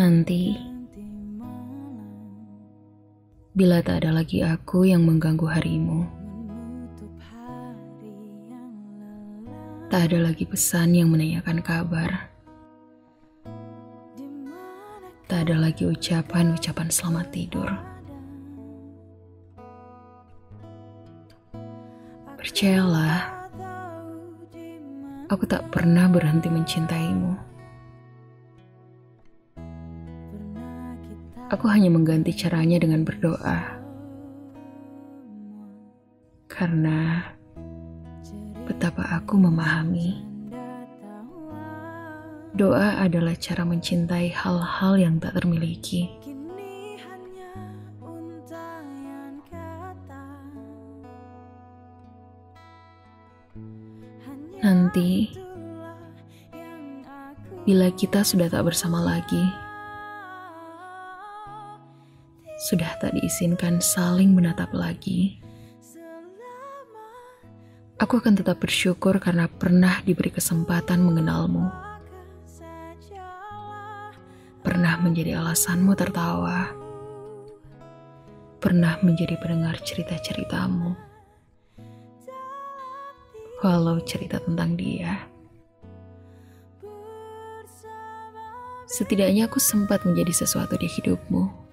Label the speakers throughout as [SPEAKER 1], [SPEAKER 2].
[SPEAKER 1] Nanti, bila tak ada lagi aku yang mengganggu harimu, tak ada lagi pesan yang menanyakan kabar, tak ada lagi ucapan-ucapan selamat tidur. Percayalah, aku tak pernah berhenti mencintaimu. Aku hanya mengganti caranya dengan berdoa. Karena betapa aku memahami doa adalah cara mencintai hal-hal yang tak termiliki. Nanti, bila kita sudah tak bersama lagi, sudah tak diizinkan saling menatap lagi. Aku akan tetap bersyukur karena pernah diberi kesempatan mengenalmu. Pernah menjadi alasanmu tertawa. Pernah menjadi pendengar cerita-ceritamu. Walau cerita tentang dia. Setidaknya aku sempat menjadi sesuatu di hidupmu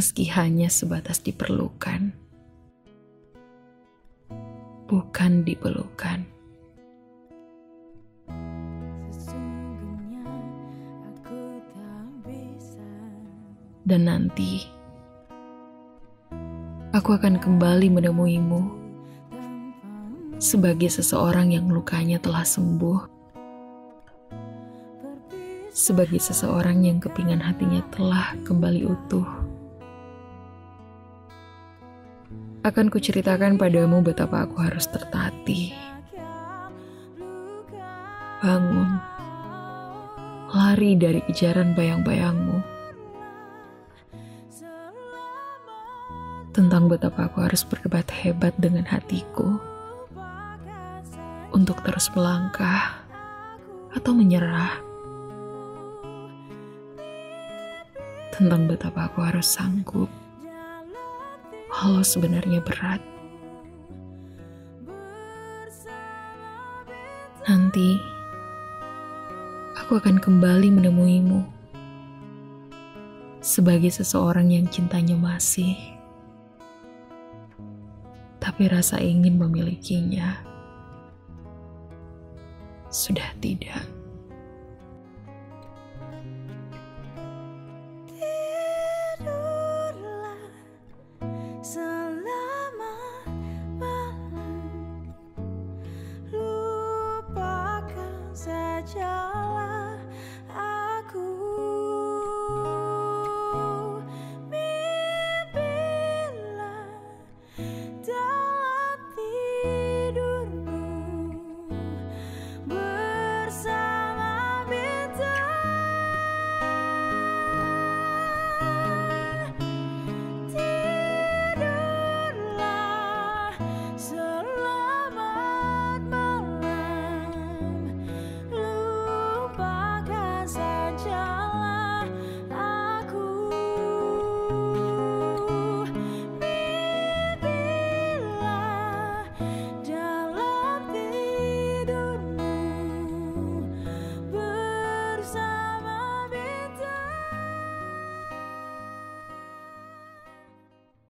[SPEAKER 1] meski hanya sebatas diperlukan, bukan dipelukan. Dan nanti, aku akan kembali menemuimu sebagai seseorang yang lukanya telah sembuh, sebagai seseorang yang kepingan hatinya telah kembali utuh akan kuceritakan padamu betapa aku harus tertatih. Bangun, lari dari kejaran bayang-bayangmu. Tentang betapa aku harus berdebat hebat dengan hatiku untuk terus melangkah atau menyerah. Tentang betapa aku harus sanggup walau sebenarnya berat. Nanti, aku akan kembali menemuimu sebagai seseorang yang cintanya masih, tapi rasa ingin memilikinya sudah tidak.